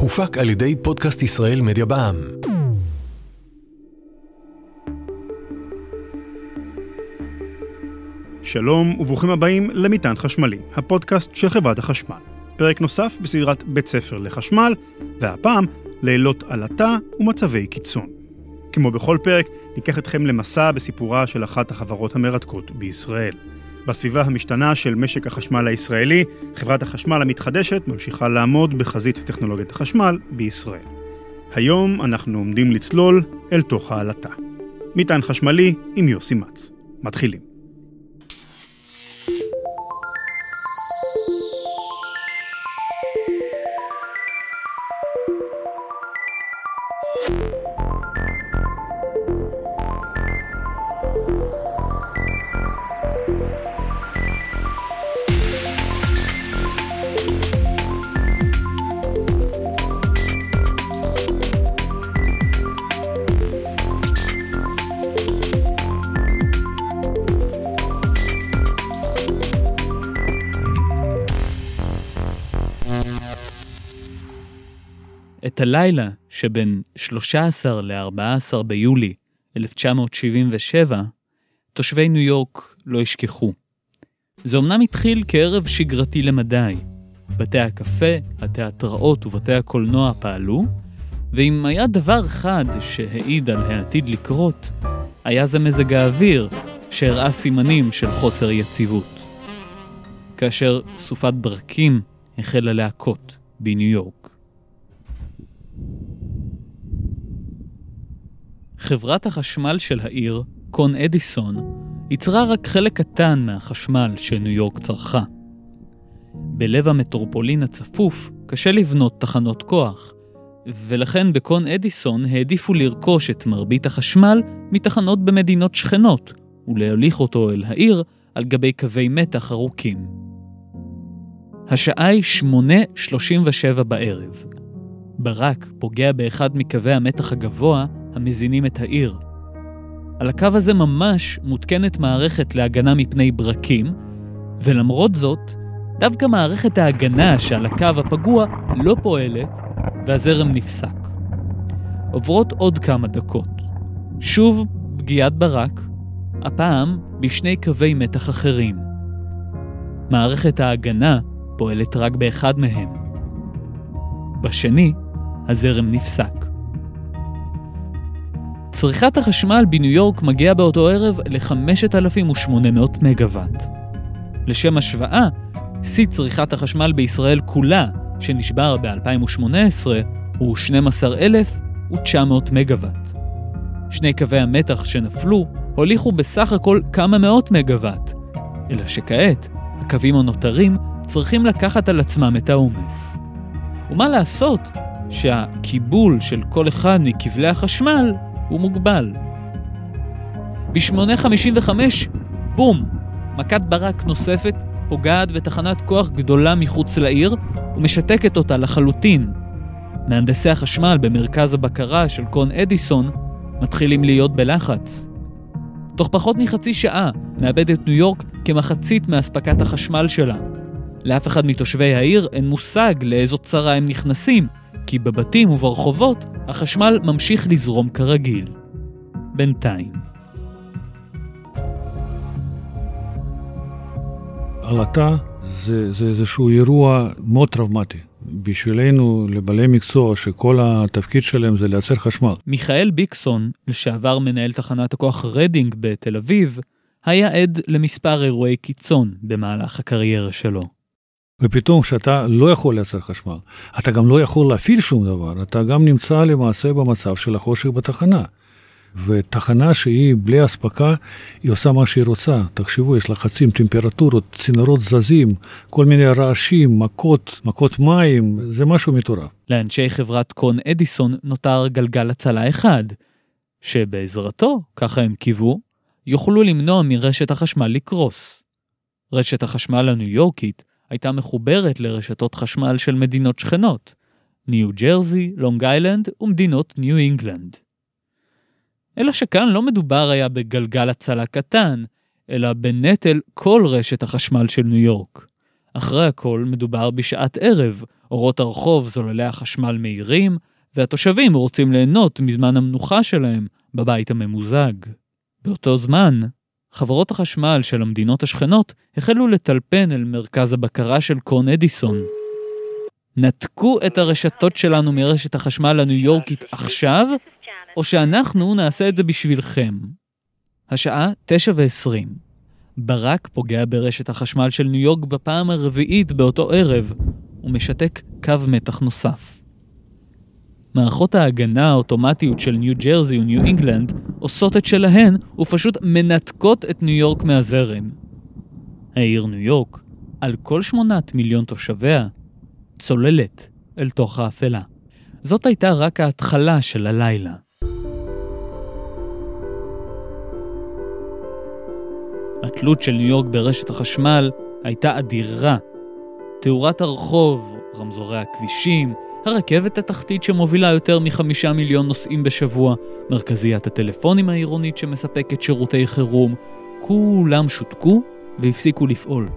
הופק על ידי פודקאסט ישראל מדיה בע"מ. שלום וברוכים הבאים למטען חשמלי, הפודקאסט של חברת החשמל. פרק נוסף בסדרת בית ספר לחשמל, והפעם לילות עלטה ומצבי קיצון. כמו בכל פרק, ניקח אתכם למסע בסיפורה של אחת החברות המרתקות בישראל. בסביבה המשתנה של משק החשמל הישראלי, חברת החשמל המתחדשת ממשיכה לעמוד בחזית טכנולוגיית החשמל בישראל. היום אנחנו עומדים לצלול אל תוך העלטה. מטען חשמלי עם יוסי מצ. מתחילים. את הלילה שבין 13 ל-14 ביולי 1977, תושבי ניו יורק לא ישכחו. זה אמנם התחיל כערב שגרתי למדי. בתי הקפה, התיאטראות ובתי הקולנוע פעלו, ואם היה דבר אחד שהעיד על העתיד לקרות, היה זה מזג האוויר שהראה סימנים של חוסר יציבות. כאשר סופת ברקים החלה להכות בניו יורק. חברת החשמל של העיר, קון אדיסון, ייצרה רק חלק קטן מהחשמל שניו יורק צרכה. בלב המטרופולין הצפוף קשה לבנות תחנות כוח, ולכן בקון אדיסון העדיפו לרכוש את מרבית החשמל מתחנות במדינות שכנות, ולהוליך אותו אל העיר על גבי קווי מתח ארוכים. השעה היא 8.37 בערב. ברק פוגע באחד מקווי המתח הגבוה המזינים את העיר. על הקו הזה ממש מותקנת מערכת להגנה מפני ברקים, ולמרות זאת, דווקא מערכת ההגנה שעל הקו הפגוע לא פועלת, והזרם נפסק. עוברות עוד כמה דקות. שוב פגיעת ברק, הפעם בשני קווי מתח אחרים. מערכת ההגנה פועלת רק באחד מהם. בשני, הזרם נפסק. צריכת החשמל בניו יורק מגיעה באותו ערב ל-5,800 מגוואט. לשם השוואה, שיא צריכת החשמל בישראל כולה, שנשבר ב-2018, הוא 12,900 מגוואט. שני קווי המתח שנפלו הוליכו בסך הכל כמה מאות מגוואט, אלא שכעת, הקווים הנותרים צריכים לקחת על עצמם את העומס. ומה לעשות שהקיבול של כל אחד מכבלי החשמל הוא מוגבל. ב-8.55, בום! מכת ברק נוספת פוגעת בתחנת כוח גדולה מחוץ לעיר ומשתקת אותה לחלוטין. מהנדסי החשמל במרכז הבקרה של קון אדיסון מתחילים להיות בלחץ. תוך פחות מחצי שעה מאבדת ניו יורק כמחצית מאספקת החשמל שלה. לאף אחד מתושבי העיר אין מושג לאיזו צרה הם נכנסים, כי בבתים וברחובות החשמל ממשיך לזרום כרגיל. בינתיים. עלטה זה, זה איזשהו אירוע מאוד טראומטי. בשבילנו, לבעלי מקצוע, שכל התפקיד שלהם זה לייצר חשמל. מיכאל ביקסון, לשעבר מנהל תחנת הכוח רדינג בתל אביב, היה עד למספר אירועי קיצון במהלך הקריירה שלו. ופתאום כשאתה לא יכול לייצר חשמל, אתה גם לא יכול להפעיל שום דבר, אתה גם נמצא למעשה במצב של החושך בתחנה. ותחנה שהיא בלי אספקה, היא עושה מה שהיא רוצה. תחשבו, יש לחצים, טמפרטורות, צינורות זזים, כל מיני רעשים, מכות, מכות מים, זה משהו מטורף. לאנשי חברת קון אדיסון נותר גלגל הצלה אחד, שבעזרתו, ככה הם קיוו, יוכלו למנוע מרשת החשמל לקרוס. רשת החשמל הניו יורקית הייתה מחוברת לרשתות חשמל של מדינות שכנות, ניו ג'רזי, לונג איילנד ומדינות ניו אינגלנד. אלא שכאן לא מדובר היה בגלגל הצלה קטן, אלא בנטל כל רשת החשמל של ניו יורק. אחרי הכל מדובר בשעת ערב, אורות הרחוב, זוללי החשמל מהירים, והתושבים רוצים ליהנות מזמן המנוחה שלהם בבית הממוזג. באותו זמן, חברות החשמל של המדינות השכנות החלו לטלפן אל מרכז הבקרה של קון אדיסון. נתקו את הרשתות שלנו מרשת החשמל הניו יורקית עכשיו, או שאנחנו נעשה את זה בשבילכם. השעה תשע ועשרים. ברק פוגע ברשת החשמל של ניו יורק בפעם הרביעית באותו ערב, ומשתק קו מתח נוסף. מערכות ההגנה האוטומטיות של ניו ג'רזי וניו אינגלנד עושות את שלהן ופשוט מנתקות את ניו יורק מהזרם. העיר ניו יורק, על כל שמונת מיליון תושביה, צוללת אל תוך האפלה. זאת הייתה רק ההתחלה של הלילה. התלות של ניו יורק ברשת החשמל הייתה אדירה. תאורת הרחוב, רמזורי הכבישים, הרכבת התחתית שמובילה יותר מחמישה מיליון נוסעים בשבוע, מרכזיית הטלפונים העירונית שמספקת שירותי חירום, כולם שותקו והפסיקו לפעול.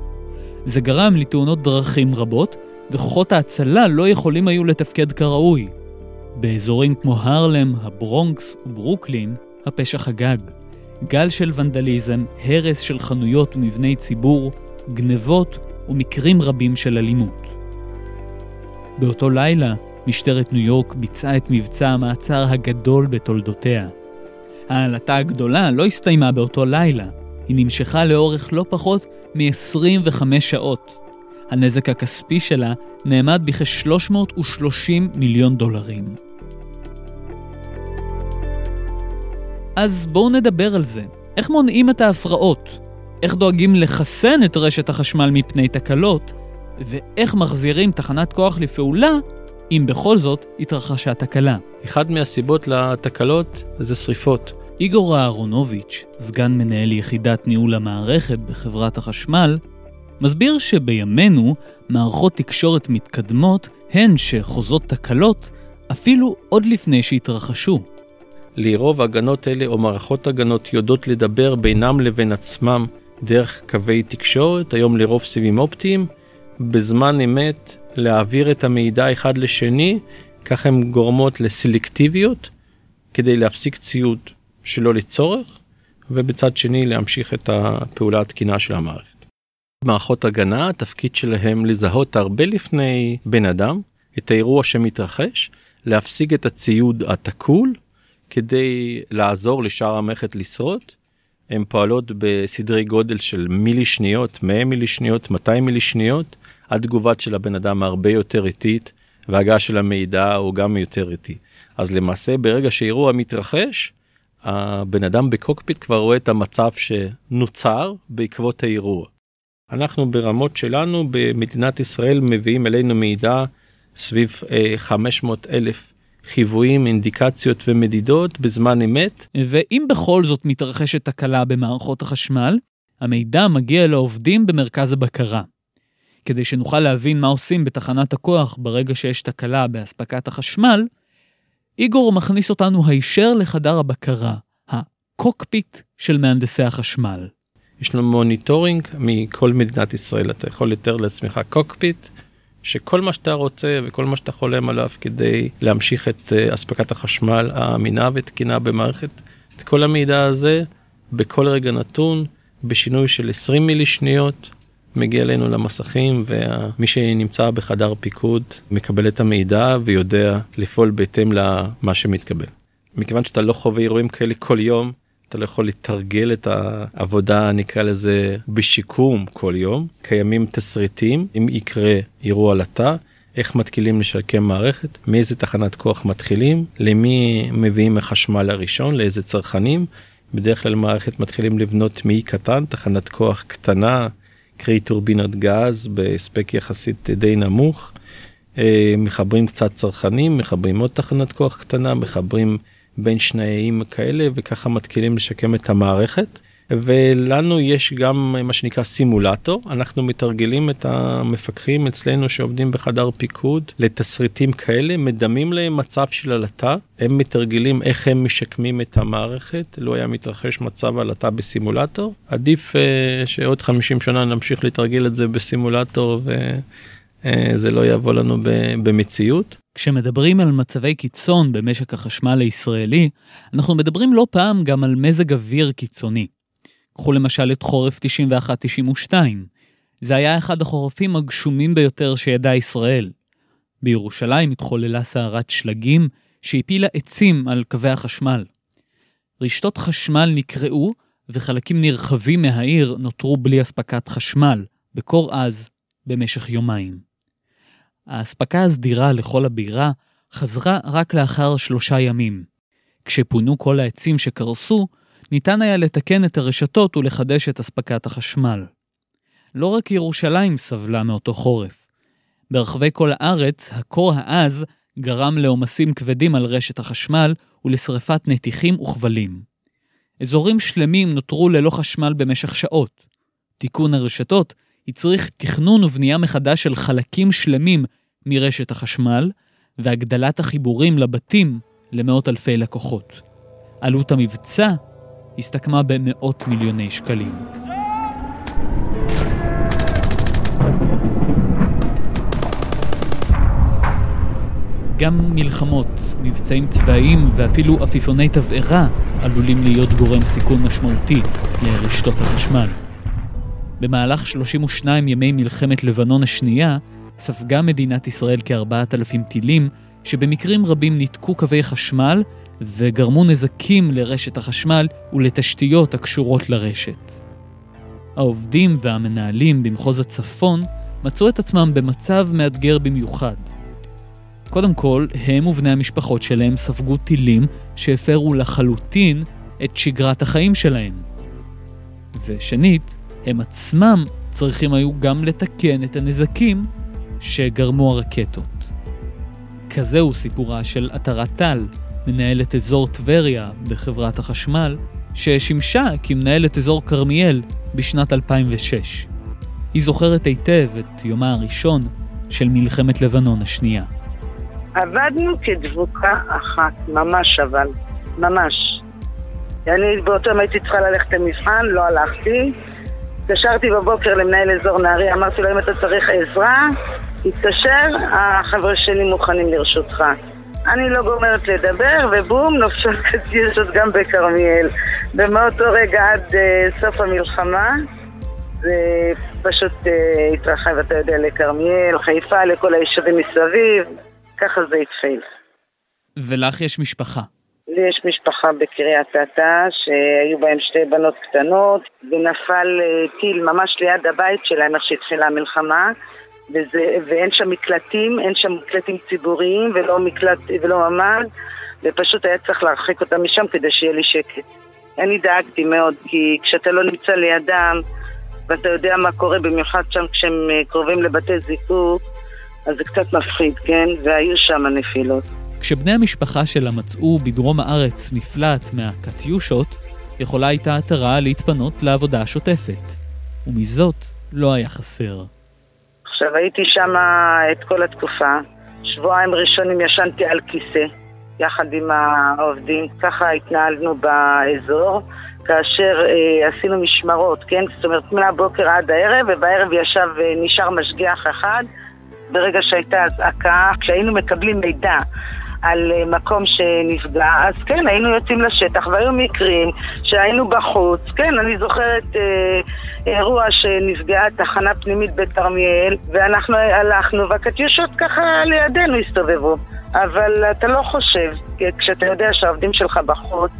זה גרם לתאונות דרכים רבות, וכוחות ההצלה לא יכולים היו לתפקד כראוי. באזורים כמו הרלם, הברונקס וברוקלין, הפשע חגג. גל של ונדליזם, הרס של חנויות ומבני ציבור, גנבות ומקרים רבים של אלימות. באותו לילה, משטרת ניו יורק ביצעה את מבצע המעצר הגדול בתולדותיה. העלטה הגדולה לא הסתיימה באותו לילה, היא נמשכה לאורך לא פחות מ-25 שעות. הנזק הכספי שלה נאמד בכ-330 מיליון דולרים. אז בואו נדבר על זה. איך מונעים את ההפרעות? איך דואגים לחסן את רשת החשמל מפני תקלות? ואיך מחזירים תחנת כוח לפעולה אם בכל זאת התרחשה תקלה. אחד מהסיבות לתקלות זה שריפות. איגור אהרונוביץ', סגן מנהל יחידת ניהול המערכת בחברת החשמל, מסביר שבימינו מערכות תקשורת מתקדמות הן שחוזות תקלות אפילו עוד לפני שהתרחשו. לרוב הגנות אלה או מערכות הגנות יודעות לדבר בינם לבין עצמם דרך קווי תקשורת, היום לרוב סיבים אופטיים, בזמן אמת להעביר את המידע אחד לשני, כך הן גורמות לסלקטיביות כדי להפסיק ציוד שלא לצורך, ובצד שני להמשיך את הפעולה התקינה של המערכת. מערכות הגנה, התפקיד שלהם לזהות הרבה לפני בן אדם את האירוע שמתרחש, להפסיק את הציוד התקול כדי לעזור לשאר המערכת לשרוד. הן פועלות בסדרי גודל של מילי שניות, 100 מילי שניות, 200 מילי שניות, התגובה של הבן אדם הרבה יותר איטית, והגעה של המידע הוא גם יותר איטי. אז למעשה ברגע שאירוע מתרחש, הבן אדם בקוקפיט כבר רואה את המצב שנוצר בעקבות האירוע. אנחנו ברמות שלנו במדינת ישראל מביאים אלינו מידע סביב 500 אה, אלף חיוויים, אינדיקציות ומדידות בזמן אמת. ואם בכל זאת מתרחשת תקלה במערכות החשמל, המידע מגיע לעובדים במרכז הבקרה. כדי שנוכל להבין מה עושים בתחנת הכוח ברגע שיש תקלה באספקת החשמל, איגור מכניס אותנו הישר לחדר הבקרה, הקוקפיט של מהנדסי החשמל. יש לנו monitoring מכל מדינת ישראל, אתה יכול לתאר לעצמך קוקפיט, שכל מה שאתה רוצה וכל מה שאתה חולם עליו כדי להמשיך את אה, אספקת החשמל האמינה ותקינה במערכת, את כל המידע הזה בכל רגע נתון, בשינוי של 20 מילי שניות, מגיע אלינו למסכים ומי שנמצא בחדר פיקוד מקבל את המידע ויודע לפעול בהתאם למה שמתקבל. מכיוון שאתה לא חווה אירועים כאלה כל יום, אתה לא יכול לתרגל את העבודה נקרא לזה בשיקום כל יום. קיימים תסריטים אם יקרה אירוע עלטה, איך מתחילים לשקם מערכת, מאיזה תחנת כוח מתחילים, למי מביאים החשמל הראשון, לאיזה צרכנים. בדרך כלל מערכת מתחילים לבנות מאי קטן, תחנת כוח קטנה, קרי טורבינות גז בהספק יחסית די נמוך. אה, מחברים קצת צרכנים, מחברים עוד תחנת כוח קטנה, מחברים בין שני איים כאלה וככה מתחילים לשקם את המערכת. ולנו יש גם מה שנקרא סימולטור, אנחנו מתרגלים את המפקחים אצלנו שעובדים בחדר פיקוד לתסריטים כאלה, מדמים להם מצב של עלטה, הם מתרגלים איך הם משקמים את המערכת, לא היה מתרחש מצב עלטה בסימולטור, עדיף uh, שעוד 50 שנה נמשיך לתרגל את זה בסימולטור וזה uh, לא יבוא לנו במציאות. כשמדברים על מצבי קיצון במשק החשמל הישראלי, אנחנו מדברים לא פעם גם על מזג אוויר קיצוני. קחו למשל את חורף 91-92. זה היה אחד החורפים הגשומים ביותר שידעה ישראל. בירושלים התחוללה סערת שלגים שהפילה עצים על קווי החשמל. רשתות חשמל נקרעו וחלקים נרחבים מהעיר נותרו בלי אספקת חשמל, בקור עז, במשך יומיים. האספקה הסדירה לכל הבירה חזרה רק לאחר שלושה ימים. כשפונו כל העצים שקרסו, ניתן היה לתקן את הרשתות ולחדש את אספקת החשמל. לא רק ירושלים סבלה מאותו חורף. ברחבי כל הארץ, הקור העז גרם לעומסים כבדים על רשת החשמל ולשרפת נתיכים וכבלים. אזורים שלמים נותרו ללא חשמל במשך שעות. תיקון הרשתות הצריך תכנון ובנייה מחדש של חלקים שלמים מרשת החשמל, והגדלת החיבורים לבתים למאות אלפי לקוחות. עלות המבצע הסתכמה במאות מיליוני שקלים. גם מלחמות, מבצעים צבאיים ואפילו עפיפוני תבערה עלולים להיות גורם סיכון משמעותי לרשתות החשמל. במהלך 32 ימי מלחמת לבנון השנייה ספגה מדינת ישראל כ-4,000 טילים, שבמקרים רבים ניתקו קווי חשמל וגרמו נזקים לרשת החשמל ולתשתיות הקשורות לרשת. העובדים והמנהלים במחוז הצפון מצאו את עצמם במצב מאתגר במיוחד. קודם כל, הם ובני המשפחות שלהם ספגו טילים שהפרו לחלוטין את שגרת החיים שלהם. ושנית, הם עצמם צריכים היו גם לתקן את הנזקים שגרמו הרקטות. כזהו סיפורה של עטרת טל, מנהלת אזור טבריה בחברת החשמל, ששימשה כמנהלת אזור כרמיאל בשנת 2006. היא זוכרת היטב את יומה הראשון של מלחמת לבנון השנייה. עבדנו כדבוקה אחת, ממש אבל, ממש. אני באותו יום הייתי צריכה ללכת למבחן, לא הלכתי. התקשרתי בבוקר למנהל אזור נהריה, אמרתי לו אם אתה צריך עזרה, התקשר, החבר'ה שלי מוכנים לרשותך. אני לא גומרת לדבר, ובום, נופשות קטיושות גם בכרמיאל. ומאותו רגע עד uh, סוף המלחמה, זה פשוט uh, התרחב, אתה יודע, לכרמיאל, חיפה, לכל היישובים מסביב, ככה זה התחיל. ולך יש משפחה. לי יש משפחה בקריית אתא, שהיו בהם שתי בנות קטנות, ונפל uh, טיל ממש ליד הבית שלהם, איך שהתחילה המלחמה. וזה, ואין שם מקלטים, אין שם מקלטים ציבוריים ולא מקלט ולא ממ"ד, ופשוט היה צריך להרחיק אותם משם כדי שיהיה לי שקט. אני דאגתי מאוד, כי כשאתה לא נמצא לידם, ואתה יודע מה קורה, במיוחד שם כשהם אה, קרובים לבתי זיקוק, אז זה קצת מפחיד, כן? והיו שם נפילות. כשבני המשפחה שלה מצאו בדרום הארץ מפלט מהקטיושות, יכולה הייתה עטרה להתפנות לעבודה השוטפת. ומזאת לא היה חסר. עכשיו, הייתי שם את כל התקופה. שבועיים ראשונים ישנתי על כיסא, יחד עם העובדים. ככה התנהלנו באזור, כאשר אה, עשינו משמרות, כן? זאת אומרת, מהבוקר עד הערב, ובערב ישב, אה, נשאר משגיח אחד. ברגע שהייתה אזעקה, כשהיינו מקבלים מידע על אה, מקום שנפגע, אז כן, היינו יוצאים לשטח, והיו מקרים שהיינו בחוץ. כן, אני זוכרת אה, אירוע שנפגעה תחנה פנימית בכרמיאל, ואנחנו הלכנו, והקטיושות ככה לידינו הסתובבו. אבל אתה לא חושב, כשאתה יודע שהעובדים שלך בחוץ,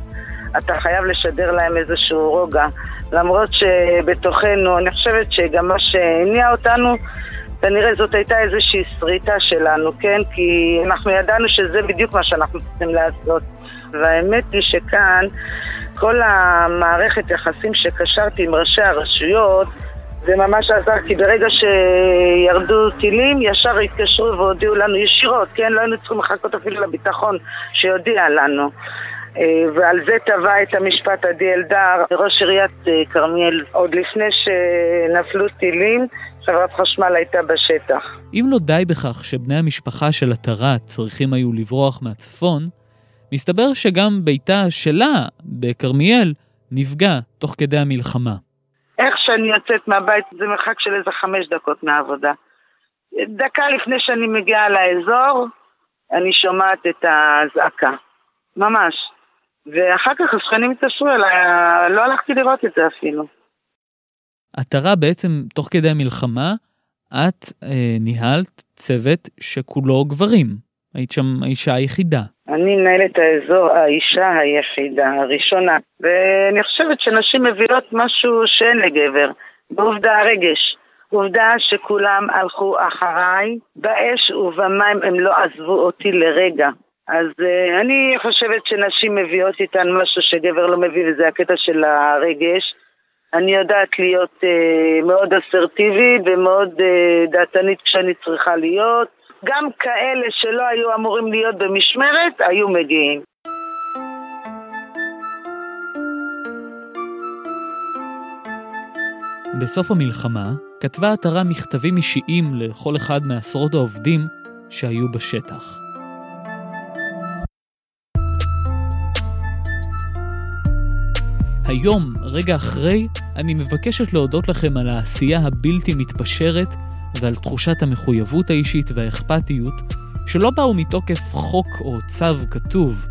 אתה חייב לשדר להם איזשהו רוגע. למרות שבתוכנו, אני חושבת שגם מה שהניע אותנו כנראה זאת הייתה איזושהי שריטה שלנו, כן? כי אנחנו ידענו שזה בדיוק מה שאנחנו צריכים לעשות. והאמת היא שכאן, כל המערכת יחסים שקשרתי עם ראשי הרשויות, זה ממש עזר, כי ברגע שירדו טילים, ישר התקשרו והודיעו לנו ישירות, כן? לא היינו צריכים לחכות אפילו לביטחון שיודיע לנו. אה, ועל זה טבע את המשפט עדי אלדר, ראש עיריית אה, כרמיאל, עוד לפני שנפלו טילים, חברת חשמל הייתה בשטח. אם לא די בכך שבני המשפחה של עטרה צריכים היו לברוח מהצפון, מסתבר שגם ביתה שלה, בכרמיאל, נפגע תוך כדי המלחמה. איך שאני יוצאת מהבית זה מרחק של איזה חמש דקות מהעבודה. דקה לפני שאני מגיעה לאזור, אני שומעת את הזעקה. ממש. ואחר כך השכנים התקשרו אליי, לא הלכתי לראות את זה אפילו. עטרה בעצם, תוך כדי המלחמה, את אה, ניהלת צוות שכולו גברים. היית שם האישה היחידה. אני מנהלת האזור, האישה היחידה, הראשונה. ואני חושבת שנשים מביאות משהו שאין לגבר. בעובדה הרגש. עובדה שכולם הלכו אחריי, באש ובמים הם לא עזבו אותי לרגע. אז uh, אני חושבת שנשים מביאות איתן משהו שגבר לא מביא, וזה הקטע של הרגש. אני יודעת להיות uh, מאוד אסרטיבית ומאוד uh, דעתנית כשאני צריכה להיות. גם כאלה שלא היו אמורים להיות במשמרת, היו מגיעים. בסוף המלחמה כתבה עטרה מכתבים אישיים לכל אחד מעשרות העובדים שהיו בשטח. היום, רגע אחרי, אני מבקשת להודות לכם על העשייה הבלתי מתפשרת ועל תחושת המחויבות האישית והאכפתיות, שלא באו מתוקף חוק או צו כתוב,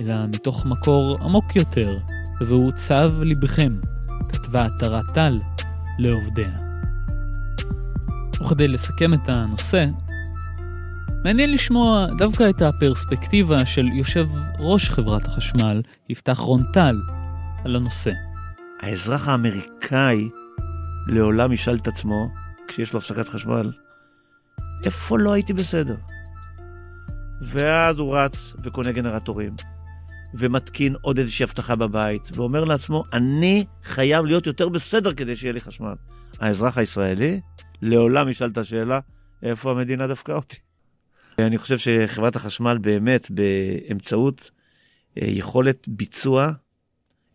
אלא מתוך מקור עמוק יותר, והוא צו לבכם, כתבה עטרת טל לעובדיה. וכדי לסכם את הנושא, מעניין לשמוע דווקא את הפרספקטיבה של יושב ראש חברת החשמל, יפתח רון טל, על הנושא. האזרח האמריקאי לעולם ישאל את עצמו, כשיש לו הפסקת חשמל, איפה לא הייתי בסדר? ואז הוא רץ וקונה גנרטורים, ומתקין עוד איזושהי הבטחה בבית, ואומר לעצמו, אני חייב להיות יותר בסדר כדי שיהיה לי חשמל. האזרח הישראלי לעולם ישאל את השאלה, איפה המדינה דפקה אותי? אני חושב שחברת החשמל באמת, באמצעות אה, יכולת ביצוע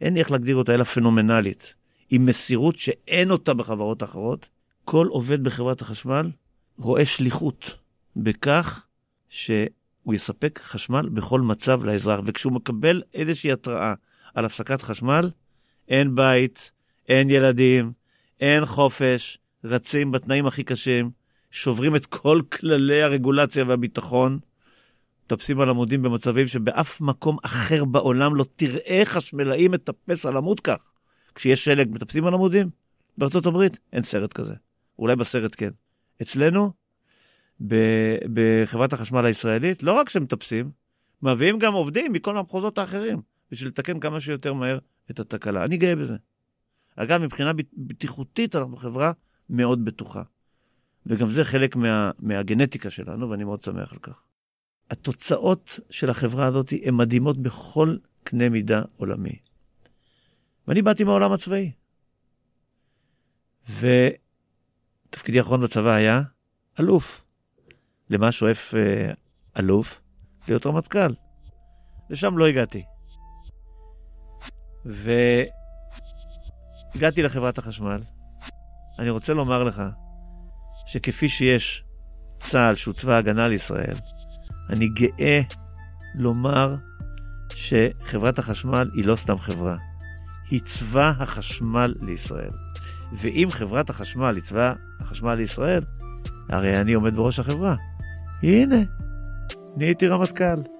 אין לי איך להגדיר אותה, אלא פנומנלית, עם מסירות שאין אותה בחברות אחרות. כל עובד בחברת החשמל רואה שליחות בכך שהוא יספק חשמל בכל מצב לאזרח, וכשהוא מקבל איזושהי התראה על הפסקת חשמל, אין בית, אין ילדים, אין חופש, רצים בתנאים הכי קשים, שוברים את כל כללי הרגולציה והביטחון, מטפסים על עמודים במצבים שבאף מקום אחר בעולם לא תראה חשמלאי מטפס על עמוד כך. כשיש שלג מטפסים על עמודים? בארצות הברית אין סרט כזה. אולי בסרט כן. אצלנו, בחברת החשמל הישראלית, לא רק שמטפסים, מביאים גם עובדים מכל המחוזות האחרים, בשביל לתקן כמה שיותר מהר את התקלה. אני גאה בזה. אגב, מבחינה בטיחותית אנחנו חברה מאוד בטוחה. וגם זה חלק מה, מהגנטיקה שלנו, ואני מאוד שמח על כך. התוצאות של החברה הזאת הן מדהימות בכל קנה מידה עולמי. ואני באתי מהעולם הצבאי. ותפקידי האחרון בצבא היה אלוף. למה שואף אה, אלוף? להיות רמטכ"ל. לשם לא הגעתי. והגעתי לחברת החשמל. אני רוצה לומר לך שכפי שיש צה"ל, שהוא צבא ההגנה לישראל, אני גאה לומר שחברת החשמל היא לא סתם חברה, היא צבא החשמל לישראל. ואם חברת החשמל היא צבא החשמל לישראל, הרי אני עומד בראש החברה. הנה, נהייתי רמטכ"ל.